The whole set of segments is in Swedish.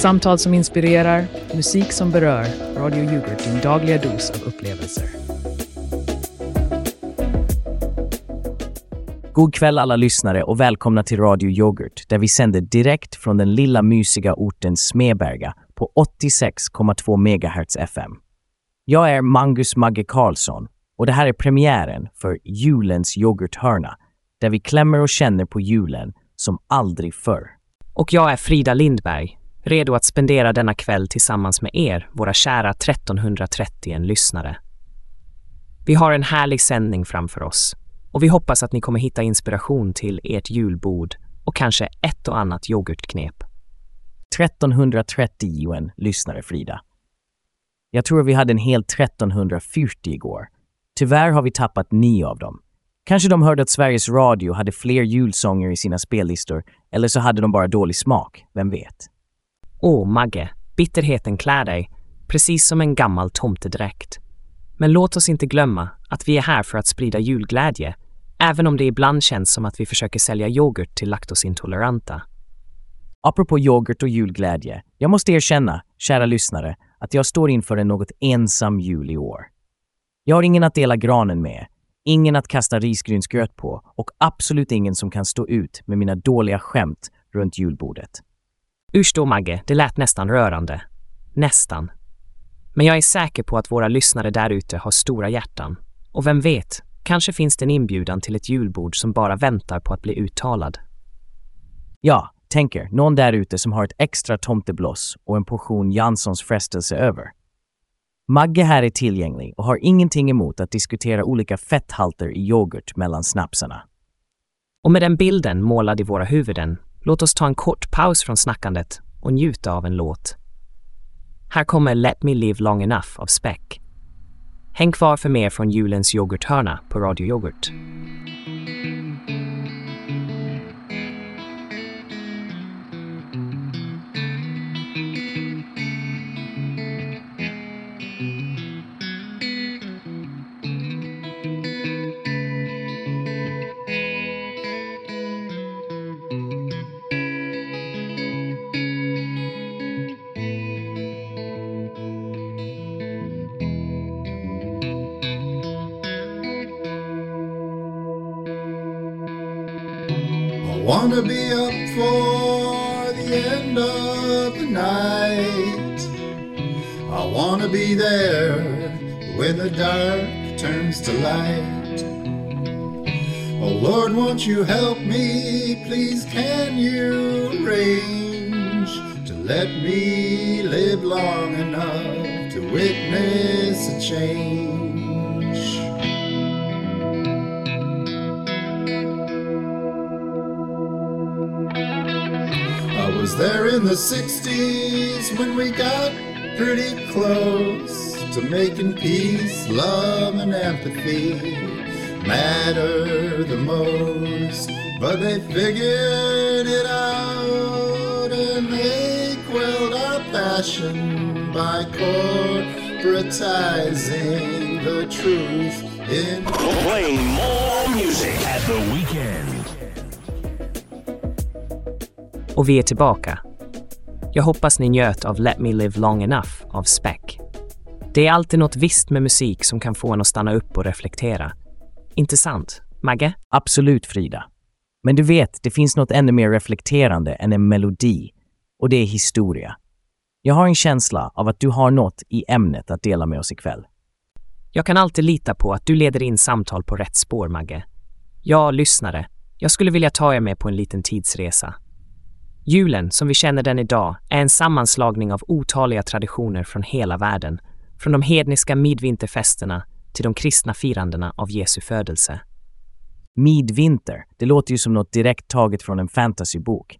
Samtal som inspirerar, musik som berör. Radio Yoghurt, din dagliga dos av upplevelser. God kväll alla lyssnare och välkomna till Radio Yoghurt där vi sänder direkt från den lilla mysiga orten Smedberga på 86,2 MHz FM. Jag är Mangus Magge Karlsson och det här är premiären för julens yoghurthörna där vi klämmer och känner på julen som aldrig förr. Och jag är Frida Lindberg, redo att spendera denna kväll tillsammans med er, våra kära 1331 lyssnare. Vi har en härlig sändning framför oss och vi hoppas att ni kommer hitta inspiration till ert julbord och kanske ett och annat yoghurtknep. 1330-en-lyssnare-Frida. Jag tror vi hade en hel 1340 igår. Tyvärr har vi tappat nio av dem. Kanske de hörde att Sveriges Radio hade fler julsånger i sina spellistor, eller så hade de bara dålig smak, vem vet? Åh, Magge, bitterheten klär dig, precis som en gammal tomtedräkt. Men låt oss inte glömma att vi är här för att sprida julglädje, även om det ibland känns som att vi försöker sälja yoghurt till laktosintoleranta. Apropå yoghurt och julglädje, jag måste erkänna, kära lyssnare, att jag står inför en något ensam jul i år. Jag har ingen att dela granen med, ingen att kasta risgrynsgröt på och absolut ingen som kan stå ut med mina dåliga skämt runt julbordet. Usch då, Magge, det lät nästan rörande. Nästan. Men jag är säker på att våra lyssnare där ute har stora hjärtan. Och vem vet, kanske finns det en inbjudan till ett julbord som bara väntar på att bli uttalad. Ja, tänker någon där ute som har ett extra tomtebloss och en portion Janssons frestelse över. Magge här är tillgänglig och har ingenting emot att diskutera olika fetthalter i yoghurt mellan snapsarna. Och med den bilden målad i våra huvuden, låt oss ta en kort paus från snackandet och njuta av en låt. Här kommer Let Me Live Long Enough av Speck. Häng kvar för mer från julens yoghurthörna på Radio Yoghurt. I wanna be up for the end of the night. I wanna be there when the dark turns to light. Oh Lord, won't you help me? Please, can you arrange to let me live long enough to witness a change? In the 60s when we got pretty close to making peace, love, and empathy matter the most. But they figured it out and they quelled our passion by corporatizing the truth in Playing more music at the weekend. Och vi är tillbaka. Jag hoppas ni njöt av Let Me Live Long Enough av Speck. Det är alltid något visst med musik som kan få en att stanna upp och reflektera. Inte sant, Magge? Absolut, Frida. Men du vet, det finns något ännu mer reflekterande än en melodi. Och det är historia. Jag har en känsla av att du har något i ämnet att dela med oss ikväll. Jag kan alltid lita på att du leder in samtal på rätt spår, Magge. Ja, lyssnare, jag skulle vilja ta er med på en liten tidsresa. Julen, som vi känner den idag, är en sammanslagning av otaliga traditioner från hela världen, från de hedniska midvinterfesterna till de kristna firandena av Jesu födelse. Midvinter, det låter ju som något direkt taget från en fantasybok.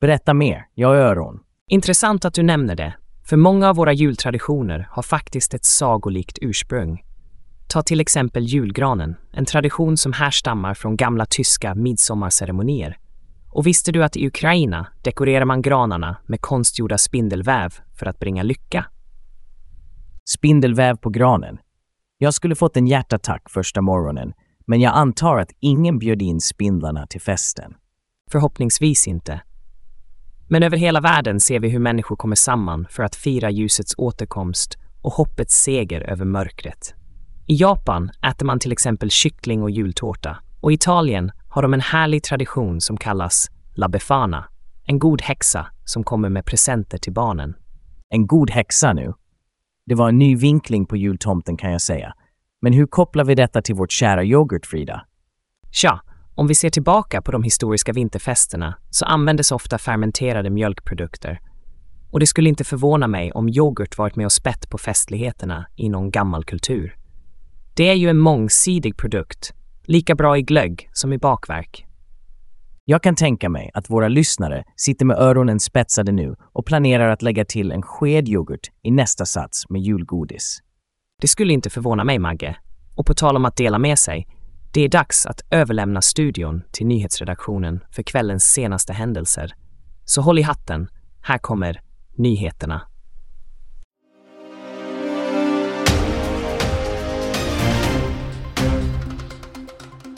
Berätta mer, jag har öron. Intressant att du nämner det, för många av våra jultraditioner har faktiskt ett sagolikt ursprung. Ta till exempel julgranen, en tradition som härstammar från gamla tyska midsommarceremonier. Och visste du att i Ukraina dekorerar man granarna med konstgjorda spindelväv för att bringa lycka? Spindelväv på granen. Jag skulle fått en hjärtattack första morgonen, men jag antar att ingen bjöd in spindlarna till festen. Förhoppningsvis inte. Men över hela världen ser vi hur människor kommer samman för att fira ljusets återkomst och hoppets seger över mörkret. I Japan äter man till exempel kyckling och jultårta och i Italien har de en härlig tradition som kallas La Befana, en god häxa som kommer med presenter till barnen. En god häxa nu. Det var en ny vinkling på jultomten kan jag säga. Men hur kopplar vi detta till vårt kära yoghurt, Frida? Tja, om vi ser tillbaka på de historiska vinterfesterna så användes ofta fermenterade mjölkprodukter. Och det skulle inte förvåna mig om yoghurt varit med och spett på festligheterna i någon gammal kultur. Det är ju en mångsidig produkt, lika bra i glögg som i bakverk. Jag kan tänka mig att våra lyssnare sitter med öronen spetsade nu och planerar att lägga till en sked yoghurt i nästa sats med julgodis. Det skulle inte förvåna mig, Magge. Och på tal om att dela med sig, det är dags att överlämna studion till nyhetsredaktionen för kvällens senaste händelser. Så håll i hatten, här kommer nyheterna.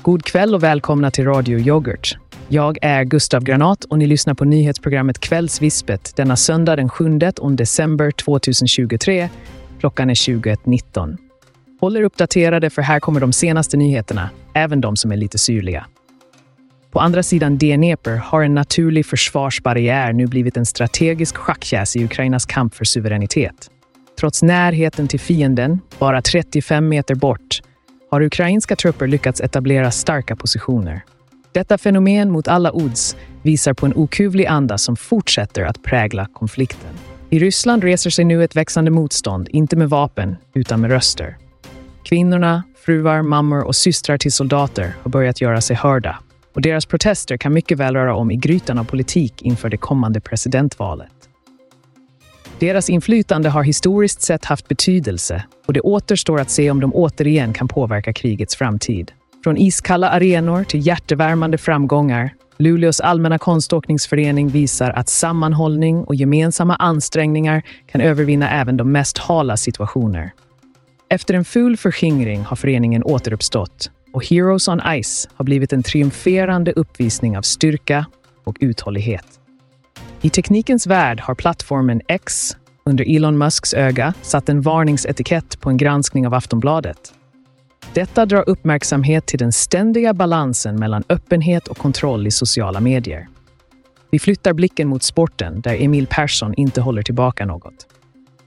God kväll och välkomna till Radio Yoghurt. Jag är Gustav Granat och ni lyssnar på nyhetsprogrammet Kvällsvispet denna söndag den 7 december 2023. Klockan är 21.19. Håll er uppdaterade för här kommer de senaste nyheterna, även de som är lite syrliga. På andra sidan Dnieper har en naturlig försvarsbarriär nu blivit en strategisk schackkärse i Ukrainas kamp för suveränitet. Trots närheten till fienden, bara 35 meter bort, har ukrainska trupper lyckats etablera starka positioner. Detta fenomen mot alla odds visar på en okuvlig anda som fortsätter att prägla konflikten. I Ryssland reser sig nu ett växande motstånd, inte med vapen, utan med röster. Kvinnorna, fruar, mammor och systrar till soldater har börjat göra sig hörda och deras protester kan mycket väl röra om i grytan av politik inför det kommande presidentvalet. Deras inflytande har historiskt sett haft betydelse och det återstår att se om de återigen kan påverka krigets framtid. Från iskalla arenor till hjärtevärmande framgångar Luleås allmänna konståkningsförening visar att sammanhållning och gemensamma ansträngningar kan övervinna även de mest hala situationer. Efter en ful förskingring har föreningen återuppstått och Heroes on Ice har blivit en triumferande uppvisning av styrka och uthållighet. I teknikens värld har plattformen X under Elon Musks öga satt en varningsetikett på en granskning av Aftonbladet. Detta drar uppmärksamhet till den ständiga balansen mellan öppenhet och kontroll i sociala medier. Vi flyttar blicken mot sporten där Emil Persson inte håller tillbaka något.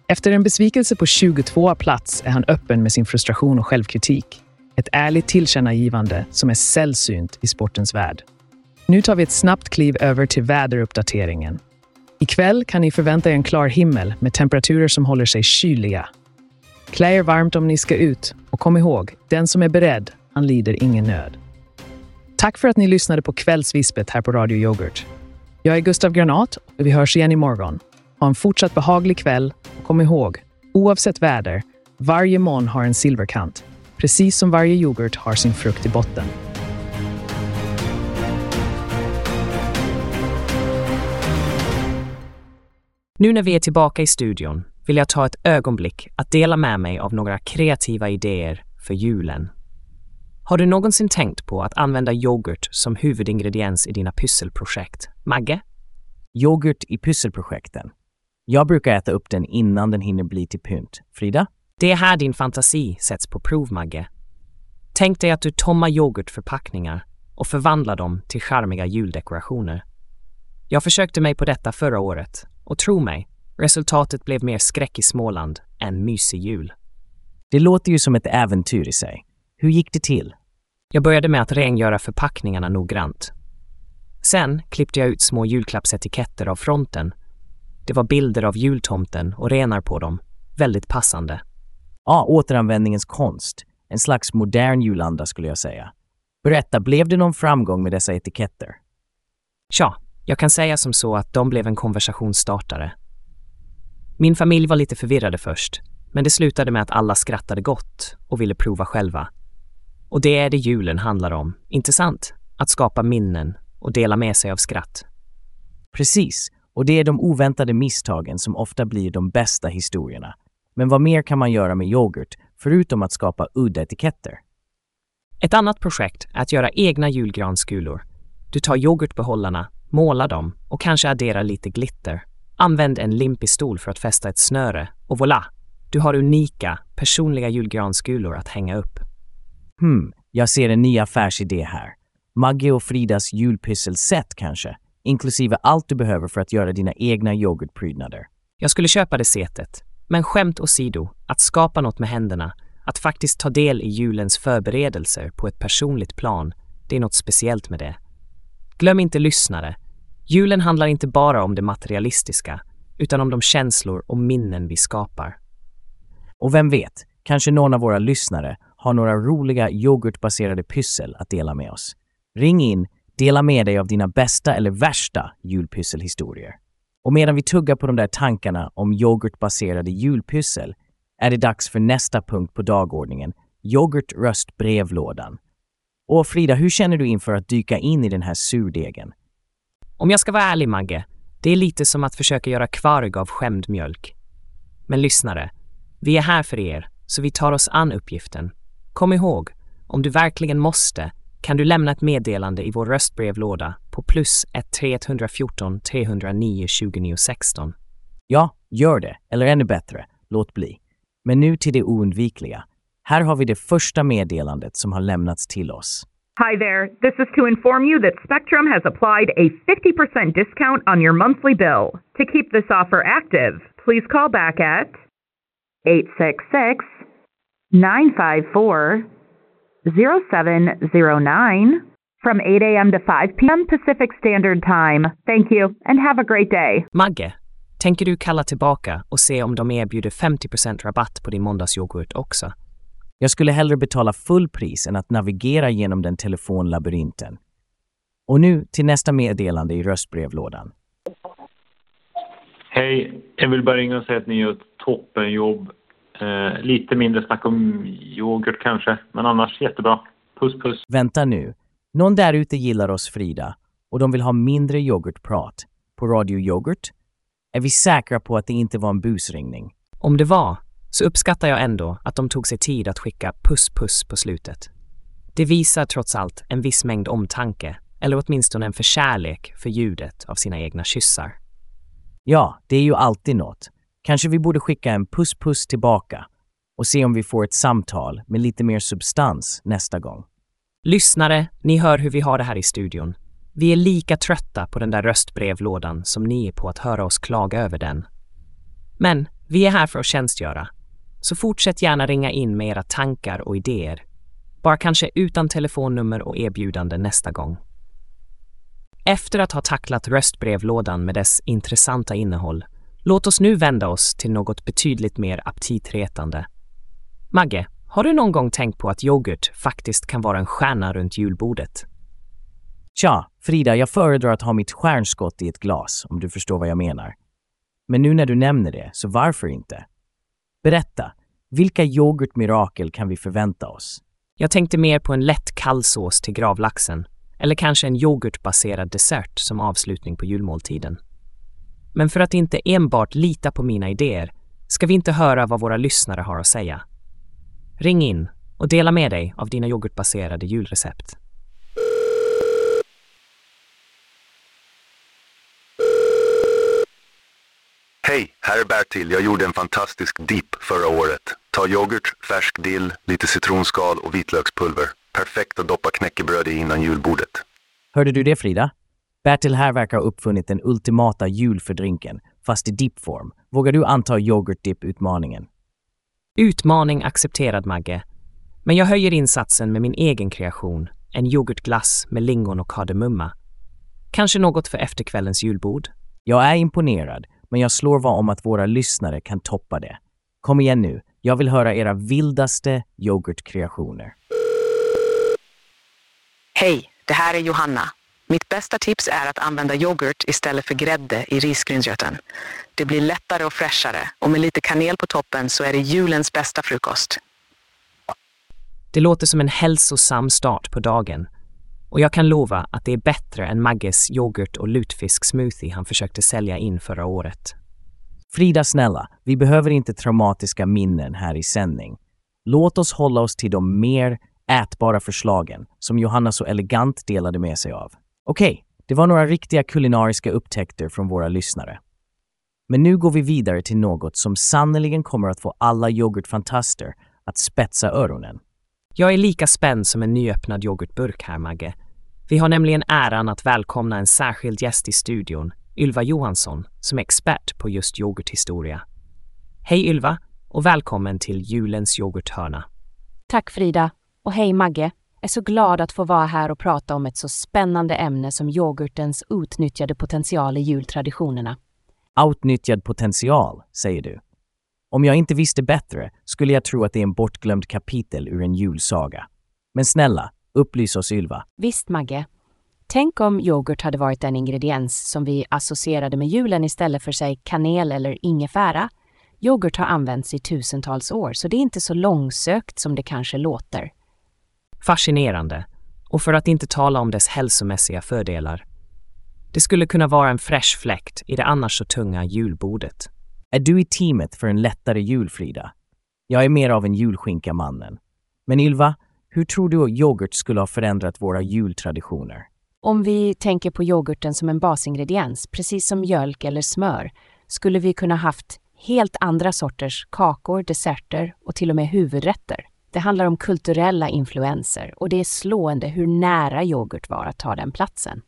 Efter en besvikelse på 22 plats är han öppen med sin frustration och självkritik. Ett ärligt tillkännagivande som är sällsynt i sportens värld. Nu tar vi ett snabbt kliv över till väderuppdateringen. Ikväll kan ni förvänta er en klar himmel med temperaturer som håller sig kyliga. Klä er varmt om ni ska ut och kom ihåg, den som är beredd, han lider ingen nöd. Tack för att ni lyssnade på Kvällsvispet här på Radio Yoghurt. Jag är Gustav Granat och vi hörs igen imorgon. Ha en fortsatt behaglig kväll och kom ihåg, oavsett väder, varje moln har en silverkant. Precis som varje yoghurt har sin frukt i botten. Nu när vi är tillbaka i studion vill jag ta ett ögonblick att dela med mig av några kreativa idéer för julen. Har du någonsin tänkt på att använda yoghurt som huvudingrediens i dina pysselprojekt? Magge? Yoghurt i pysselprojekten. Jag brukar äta upp den innan den hinner bli till pynt. Frida? Det är här din fantasi sätts på prov, Magge. Tänk dig att du tommar yoghurtförpackningar och förvandlar dem till charmiga juldekorationer. Jag försökte mig på detta förra året och tro mig, resultatet blev mer skräck i Småland än mysig jul. Det låter ju som ett äventyr i sig. Hur gick det till? Jag började med att rengöra förpackningarna noggrant. Sen klippte jag ut små julklappsetiketter av fronten. Det var bilder av jultomten och renar på dem. Väldigt passande. Ja, återanvändningens konst. En slags modern julanda skulle jag säga. Berätta, blev det någon framgång med dessa etiketter? Tja, jag kan säga som så att de blev en konversationsstartare. Min familj var lite förvirrade först, men det slutade med att alla skrattade gott och ville prova själva. Och det är det julen handlar om, inte sant? Att skapa minnen och dela med sig av skratt. Precis, och det är de oväntade misstagen som ofta blir de bästa historierna. Men vad mer kan man göra med yoghurt, förutom att skapa udda etiketter? Ett annat projekt är att göra egna julgranskulor. Du tar yoghurtbehållarna, Måla dem och kanske addera lite glitter. Använd en limpistol för att fästa ett snöre och voilà! Du har unika, personliga julgranskulor att hänga upp. Hmm, jag ser en ny affärsidé här. Maggie och Fridas julpysselset kanske, inklusive allt du behöver för att göra dina egna yoghurtprydnader. Jag skulle köpa det setet. Men skämt åsido, att skapa något med händerna, att faktiskt ta del i julens förberedelser på ett personligt plan, det är något speciellt med det. Glöm inte lyssnare. Julen handlar inte bara om det materialistiska, utan om de känslor och minnen vi skapar. Och vem vet, kanske någon av våra lyssnare har några roliga yoghurtbaserade pyssel att dela med oss. Ring in, dela med dig av dina bästa eller värsta julpysselhistorier. Och medan vi tuggar på de där tankarna om yoghurtbaserade julpyssel är det dags för nästa punkt på dagordningen, yoghurtröstbrevlådan. Och Frida, hur känner du inför att dyka in i den här surdegen? Om jag ska vara ärlig, Magge, det är lite som att försöka göra kvarg av skämd mjölk. Men lyssnare, vi är här för er, så vi tar oss an uppgiften. Kom ihåg, om du verkligen måste kan du lämna ett meddelande i vår röstbrevlåda på plus 1314 309 29 16. Ja, gör det, eller ännu bättre, låt bli. Men nu till det oundvikliga. Här har vi det första meddelandet som har lämnats till oss. Hi there. This is to inform you that Spectrum has applied a 50% discount on your monthly bill. To keep this offer active, please call back at 866 954 0709 from 8 a.m. to 5 p.m. Pacific Standard Time. Thank you and have a great day. Magge, tänker du kalla tillbaka och se om de erbjuder 50% rabatt på din måndagsyoghurt också? Jag skulle hellre betala full pris än att navigera genom den telefonlabyrinten. Och nu till nästa meddelande i röstbrevlådan. Hej, jag vill bara ringa och säga att ni gör ett toppenjobb. Eh, lite mindre snack om yoghurt kanske, men annars jättebra. Puss puss. Vänta nu. Någon där ute gillar oss Frida och de vill ha mindre yoghurtprat. På Radio Yoghurt? Är vi säkra på att det inte var en busringning? Om det var, så uppskattar jag ändå att de tog sig tid att skicka puss-puss på slutet. Det visar trots allt en viss mängd omtanke, eller åtminstone en förkärlek för ljudet av sina egna kyssar. Ja, det är ju alltid något. Kanske vi borde skicka en puss-puss tillbaka och se om vi får ett samtal med lite mer substans nästa gång. Lyssnare, ni hör hur vi har det här i studion. Vi är lika trötta på den där röstbrevlådan som ni är på att höra oss klaga över den. Men vi är här för att tjänstgöra, så fortsätt gärna ringa in med era tankar och idéer. Bara kanske utan telefonnummer och erbjudande nästa gång. Efter att ha tacklat röstbrevlådan med dess intressanta innehåll, låt oss nu vända oss till något betydligt mer aptitretande. Magge, har du någon gång tänkt på att yoghurt faktiskt kan vara en stjärna runt julbordet? Tja, Frida, jag föredrar att ha mitt stjärnskott i ett glas, om du förstår vad jag menar. Men nu när du nämner det, så varför inte? Berätta, vilka yoghurtmirakel kan vi förvänta oss? Jag tänkte mer på en lätt kallsås till gravlaxen, eller kanske en yoghurtbaserad dessert som avslutning på julmåltiden. Men för att inte enbart lita på mina idéer ska vi inte höra vad våra lyssnare har att säga. Ring in och dela med dig av dina yoghurtbaserade julrecept. Hej, här är Bertil. Jag gjorde en fantastisk dipp förra året. Ta yoghurt, färsk dill, lite citronskal och vitlökspulver. Perfekt att doppa knäckebröd i innan julbordet. Hörde du det Frida? Bertil här verkar ha uppfunnit den ultimata julfördrinken, fast i dippform. Vågar du anta yoghurtdipp-utmaningen? Utmaning accepterad, Magge. Men jag höjer insatsen med min egen kreation, en yoghurtglass med lingon och kardemumma. Kanske något för efterkvällens julbord? Jag är imponerad, men jag slår vad om att våra lyssnare kan toppa det. Kom igen nu, jag vill höra era vildaste yoghurtkreationer. Hej, det här är Johanna. Mitt bästa tips är att använda yoghurt istället för grädde i risgrynsgröten. Det blir lättare och fräschare och med lite kanel på toppen så är det julens bästa frukost. Det låter som en hälsosam start på dagen. Och jag kan lova att det är bättre än Magges yoghurt och lutfisk-smoothie han försökte sälja in förra året. Frida snälla, vi behöver inte traumatiska minnen här i sändning. Låt oss hålla oss till de mer ätbara förslagen som Johanna så elegant delade med sig av. Okej, Det var några riktiga kulinariska upptäckter från våra lyssnare. Men nu går vi vidare till något som sannoliken kommer att få alla yoghurtfantaster att spetsa öronen. Jag är lika spänd som en nyöppnad yoghurtburk här, Magge. Vi har nämligen äran att välkomna en särskild gäst i studion, Ylva Johansson, som är expert på just yoghurthistoria. Hej Ylva och välkommen till julens yoghurthörna. Tack Frida och hej Magge. Jag är så glad att få vara här och prata om ett så spännande ämne som yoghurtens utnyttjade potential i jultraditionerna. Outnyttjad potential, säger du. Om jag inte visste bättre skulle jag tro att det är en bortglömd kapitel ur en julsaga. Men snälla, upplys oss Ylva. Visst Magge. Tänk om yoghurt hade varit en ingrediens som vi associerade med julen istället för sig kanel eller ingefära. Yoghurt har använts i tusentals år, så det är inte så långsökt som det kanske låter. Fascinerande. Och för att inte tala om dess hälsomässiga fördelar. Det skulle kunna vara en fräsch fläkt i det annars så tunga julbordet. Är du i teamet för en lättare jul, Frida? Jag är mer av en julskinka-mannen. Men Ylva, hur tror du att yoghurt skulle ha förändrat våra jultraditioner? Om vi tänker på yoghurten som en basingrediens, precis som mjölk eller smör, skulle vi kunna haft helt andra sorters kakor, desserter och till och med huvudrätter. Det handlar om kulturella influenser och det är slående hur nära yoghurt var att ta den platsen.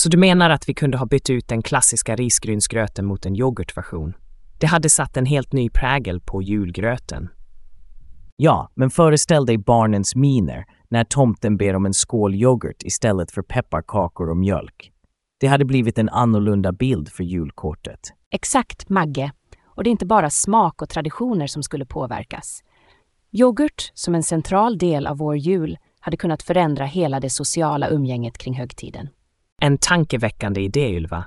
Så du menar att vi kunde ha bytt ut den klassiska risgrynsgröten mot en yoghurtversion? Det hade satt en helt ny prägel på julgröten. Ja, men föreställ dig barnens miner när tomten ber om en skål yoghurt istället för pepparkakor och mjölk. Det hade blivit en annorlunda bild för julkortet. Exakt, Magge. Och det är inte bara smak och traditioner som skulle påverkas. Yoghurt, som en central del av vår jul, hade kunnat förändra hela det sociala umgänget kring högtiden. En tankeväckande idé, Ylva.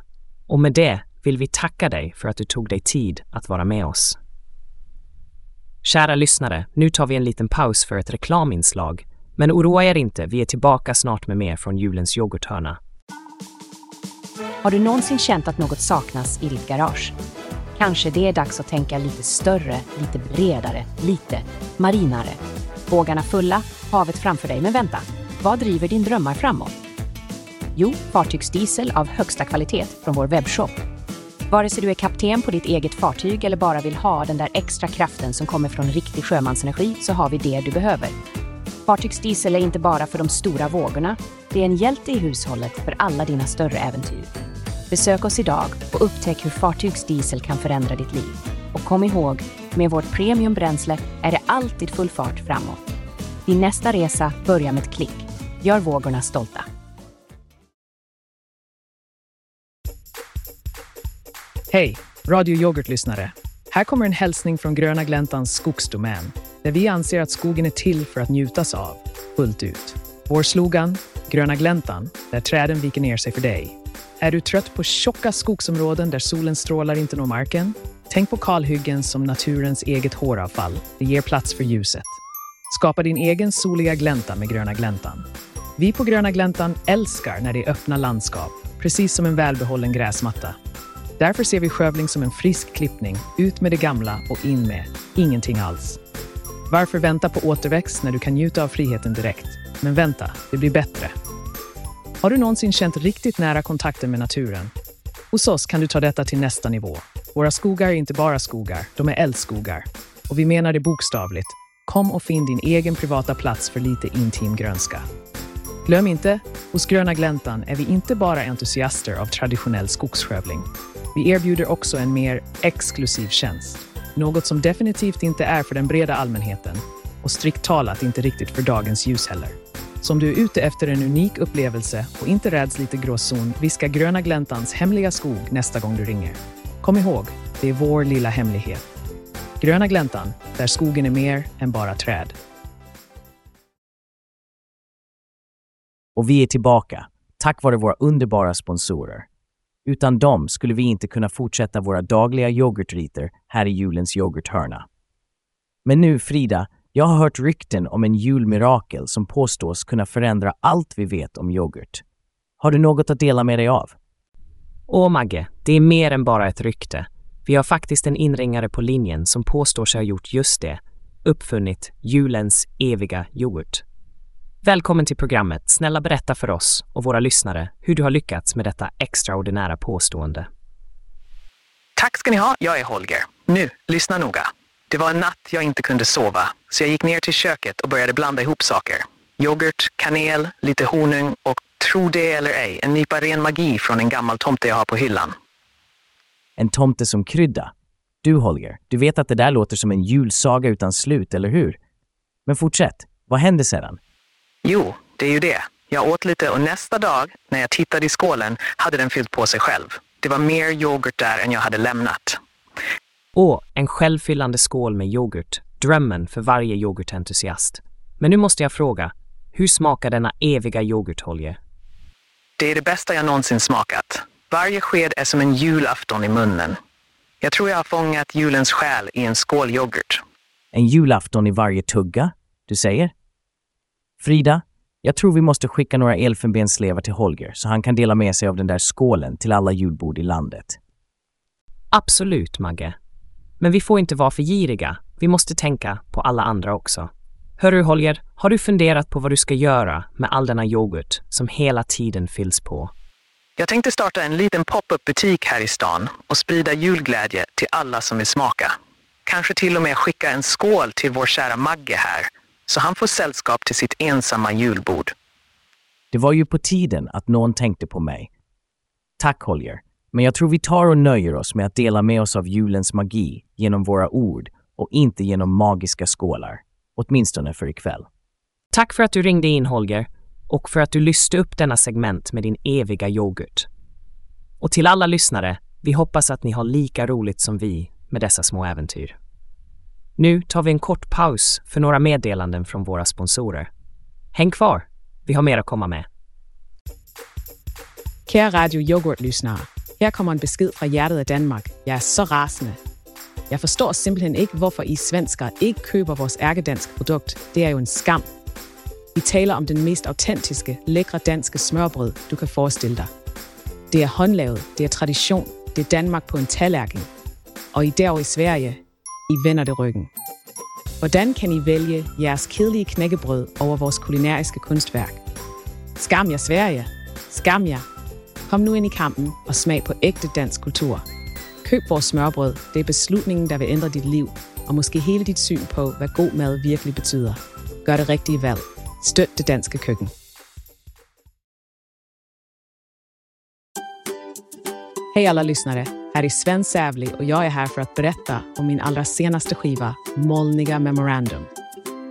Och med det vill vi tacka dig för att du tog dig tid att vara med oss. Kära lyssnare, nu tar vi en liten paus för ett reklaminslag. Men oroa er inte, vi är tillbaka snart med mer från julens yoghurthörna. Har du någonsin känt att något saknas i ditt garage? Kanske det är dags att tänka lite större, lite bredare, lite marinare. Bågarna fulla, havet framför dig, men vänta. Vad driver din drömmar framåt? Jo, fartygsdiesel av högsta kvalitet från vår webbshop. Vare sig du är kapten på ditt eget fartyg eller bara vill ha den där extra kraften som kommer från riktig sjömansenergi så har vi det du behöver. Fartygsdiesel är inte bara för de stora vågorna, det är en hjälte i hushållet för alla dina större äventyr. Besök oss idag och upptäck hur fartygsdiesel kan förändra ditt liv. Och kom ihåg, med vårt premiumbränsle är det alltid full fart framåt. Din nästa resa börjar med ett klick. Gör vågorna stolta. Hej, Radio Yoghurt-lyssnare. Här kommer en hälsning från Gröna Gläntans skogsdomän, där vi anser att skogen är till för att njutas av, fullt ut. Vår slogan, Gröna Gläntan, där träden viker ner sig för dig. Är du trött på tjocka skogsområden där solens strålar inte når marken? Tänk på kalhyggen som naturens eget håravfall. Det ger plats för ljuset. Skapa din egen soliga glänta med Gröna Gläntan. Vi på Gröna Gläntan älskar när det är öppna landskap, precis som en välbehållen gräsmatta. Därför ser vi skövling som en frisk klippning, ut med det gamla och in med ingenting alls. Varför vänta på återväxt när du kan njuta av friheten direkt? Men vänta, det blir bättre. Har du någonsin känt riktigt nära kontakten med naturen? Hos oss kan du ta detta till nästa nivå. Våra skogar är inte bara skogar, de är eldskogar. Och vi menar det bokstavligt. Kom och finn din egen privata plats för lite intim grönska. Glöm inte, hos Gröna Gläntan är vi inte bara entusiaster av traditionell skogsskövling. Vi erbjuder också en mer exklusiv tjänst. Något som definitivt inte är för den breda allmänheten och strikt talat inte riktigt för dagens ljus heller. Så om du är ute efter en unik upplevelse och inte räds lite gråzon, viska Gröna Gläntans hemliga skog nästa gång du ringer. Kom ihåg, det är vår lilla hemlighet. Gröna Gläntan, där skogen är mer än bara träd. Och vi är tillbaka, tack vare våra underbara sponsorer. Utan dem skulle vi inte kunna fortsätta våra dagliga yoghurtriter här i julens yoghurthörna. Men nu, Frida, jag har hört rykten om en julmirakel som påstås kunna förändra allt vi vet om yoghurt. Har du något att dela med dig av? Åh Magge, det är mer än bara ett rykte. Vi har faktiskt en inringare på linjen som påstår sig ha gjort just det, uppfunnit julens eviga yoghurt. Välkommen till programmet. Snälla berätta för oss och våra lyssnare hur du har lyckats med detta extraordinära påstående. Tack ska ni ha, jag är Holger. Nu, lyssna noga. Det var en natt jag inte kunde sova, så jag gick ner till köket och började blanda ihop saker. Yoghurt, kanel, lite honung och, tro det eller ej, en nypa ren magi från en gammal tomte jag har på hyllan. En tomte som krydda. Du Holger, du vet att det där låter som en julsaga utan slut, eller hur? Men fortsätt. Vad hände sedan? Jo, det är ju det. Jag åt lite och nästa dag, när jag tittade i skålen, hade den fyllt på sig själv. Det var mer yoghurt där än jag hade lämnat. Åh, en självfyllande skål med yoghurt. Drömmen för varje yoghurtentusiast. Men nu måste jag fråga, hur smakar denna eviga yoghurt, Holger? Det är det bästa jag någonsin smakat. Varje sked är som en julafton i munnen. Jag tror jag har fångat julens själ i en skål yoghurt. En julafton i varje tugga, du säger? Frida, jag tror vi måste skicka några elfenbenslevar till Holger så han kan dela med sig av den där skålen till alla julbord i landet. Absolut, Magge. Men vi får inte vara för giriga. Vi måste tänka på alla andra också. Hörru Holger, har du funderat på vad du ska göra med all denna yoghurt som hela tiden fylls på? Jag tänkte starta en liten pop-up butik här i stan och sprida julglädje till alla som vill smaka. Kanske till och med skicka en skål till vår kära Magge här, så han får sällskap till sitt ensamma julbord. Det var ju på tiden att någon tänkte på mig. Tack Holger, men jag tror vi tar och nöjer oss med att dela med oss av julens magi genom våra ord och inte genom magiska skålar. Åtminstone för ikväll. Tack för att du ringde in Holger och för att du lyste upp denna segment med din eviga yoghurt. Och till alla lyssnare, vi hoppas att ni har lika roligt som vi med dessa små äventyr. Nu tar vi en kort paus för några meddelanden från våra sponsorer. Häng kvar, vi har mer att komma med. Kära Radio Yoghurt-lyssnare. Her kommer en besked fra hjertet af Danmark. Jeg er så rasende. Jeg forstår simpelthen ikke, hvorfor I svenskere ikke køber vores ærkedansk produkt. Det er jo en skam. Vi taler om den mest autentiske, lækre danske smørbrød, du kan forestille dig. Det er håndlavet, det er tradition, det er Danmark på en tallerken. Og I derovre i Sverige, i vender det ryggen. Hvordan kan I vælge jeres kedelige knækkebrød over vores kulinariske kunstværk? Skam jer Sverige! Skam jer! Kom nu ind i kampen og smag på ægte dansk kultur. Køb vores smørbrød. Det er beslutningen, der vil ændre dit liv, og måske hele dit syn på, hvad god mad virkelig betyder. Gør det rigtige valg. Støt det danske køkken. Hej alla lyssnare! Här är Sven Sävli och jag är här för att berätta om min allra senaste skiva, Molniga Memorandum.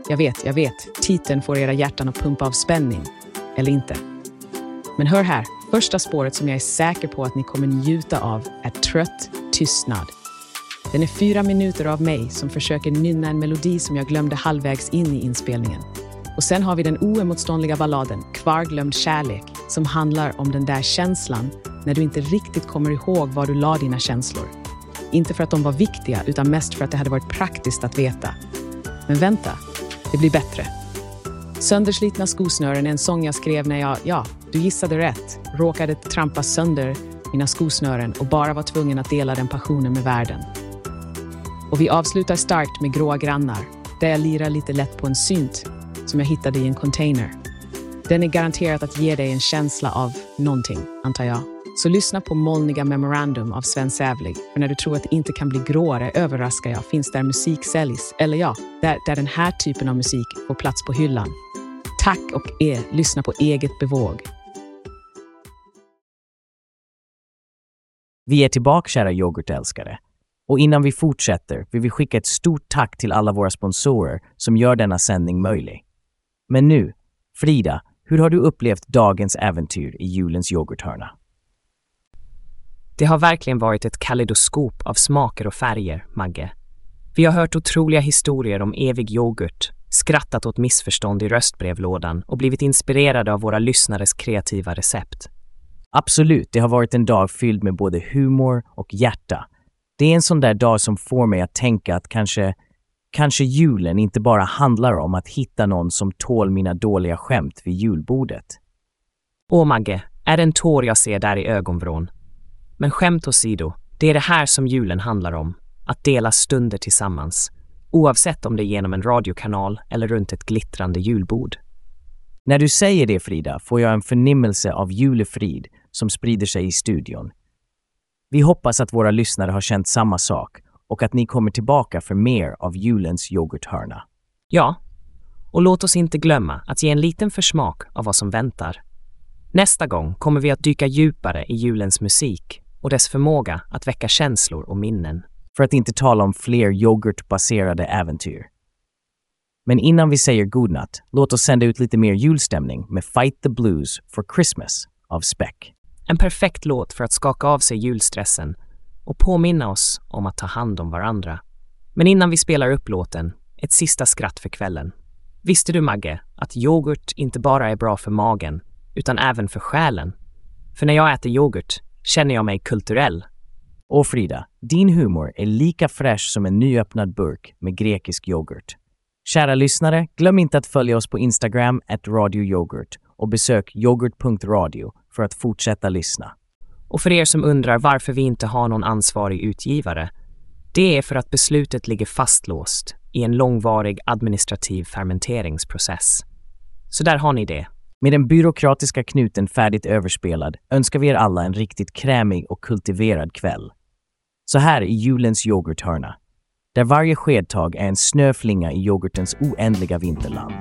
Jag vet, jag vet, titeln får era hjärtan att pumpa av spänning. Eller inte. Men hör här, första spåret som jag är säker på att ni kommer njuta av är Trött tystnad. Den är fyra minuter av mig som försöker nynna en melodi som jag glömde halvvägs in i inspelningen. Och sen har vi den oemotståndliga balladen Kvarglömd kärlek som handlar om den där känslan när du inte riktigt kommer ihåg var du la dina känslor. Inte för att de var viktiga, utan mest för att det hade varit praktiskt att veta. Men vänta, det blir bättre. Sönderslitna skosnören är en sång jag skrev när jag, ja, du gissade rätt, råkade trampa sönder mina skosnören och bara var tvungen att dela den passionen med världen. Och vi avslutar starkt med Gråa grannar, där jag lirar lite lätt på en synt som jag hittade i en container. Den är garanterat att ge dig en känsla av någonting, antar jag. Så lyssna på Molniga Memorandum av Sven Sävlig. För när du tror att det inte kan bli gråare överraskar jag finns där musik säljs. Eller ja, där, där den här typen av musik får plats på hyllan. Tack och er, lyssna på eget bevåg. Vi är tillbaka kära yoghurtälskare. Och innan vi fortsätter vill vi skicka ett stort tack till alla våra sponsorer som gör denna sändning möjlig. Men nu, Frida, hur har du upplevt dagens äventyr i julens yoghurthörna? Det har verkligen varit ett kaleidoskop av smaker och färger, Magge. Vi har hört otroliga historier om evig yoghurt, skrattat åt missförstånd i röstbrevlådan och blivit inspirerade av våra lyssnares kreativa recept. Absolut, det har varit en dag fylld med både humor och hjärta. Det är en sån där dag som får mig att tänka att kanske, kanske julen inte bara handlar om att hitta någon som tål mina dåliga skämt vid julbordet. Åh Magge, är det en tår jag ser där i ögonvrån? Men skämt åsido, det är det här som julen handlar om. Att dela stunder tillsammans. Oavsett om det är genom en radiokanal eller runt ett glittrande julbord. När du säger det Frida får jag en förnimmelse av julefrid som sprider sig i studion. Vi hoppas att våra lyssnare har känt samma sak och att ni kommer tillbaka för mer av julens yoghurthörna. Ja, och låt oss inte glömma att ge en liten försmak av vad som väntar. Nästa gång kommer vi att dyka djupare i julens musik och dess förmåga att väcka känslor och minnen. För att inte tala om fler yoghurtbaserade äventyr. Men innan vi säger godnatt, låt oss sända ut lite mer julstämning med Fight the Blues for Christmas av Speck. En perfekt låt för att skaka av sig julstressen och påminna oss om att ta hand om varandra. Men innan vi spelar upp låten, ett sista skratt för kvällen. Visste du Magge, att yoghurt inte bara är bra för magen, utan även för själen? För när jag äter yoghurt känner jag mig kulturell. Och Frida, din humor är lika fräsch som en nyöppnad burk med grekisk yoghurt. Kära lyssnare, glöm inte att följa oss på Instagram, at radioyoghurt och besök yoghurt.radio för att fortsätta lyssna. Och för er som undrar varför vi inte har någon ansvarig utgivare, det är för att beslutet ligger fastlåst i en långvarig administrativ fermenteringsprocess. Så där har ni det. Med den byråkratiska knuten färdigt överspelad önskar vi er alla en riktigt krämig och kultiverad kväll. Så här i julens yoghurthörna, där varje skedtag är en snöflinga i yoghurtens oändliga vinterland.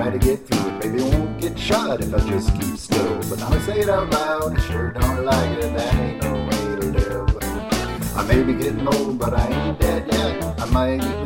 Try to get through it. Maybe I won't get shot if I just keep still. But now I say it out loud, I sure don't like it, that ain't no way to live. I may be getting old, but I ain't dead yet. I might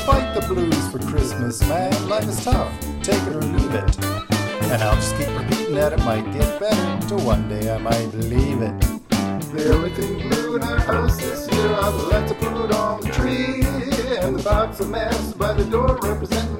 fight the blues for Christmas, man. Life is tough, take it or leave it. And I'll just keep repeating that it might get better, till one day I might leave it. The only thing blue in our house this year I'd like to put on the tree. And the box of masks by the door representing the 30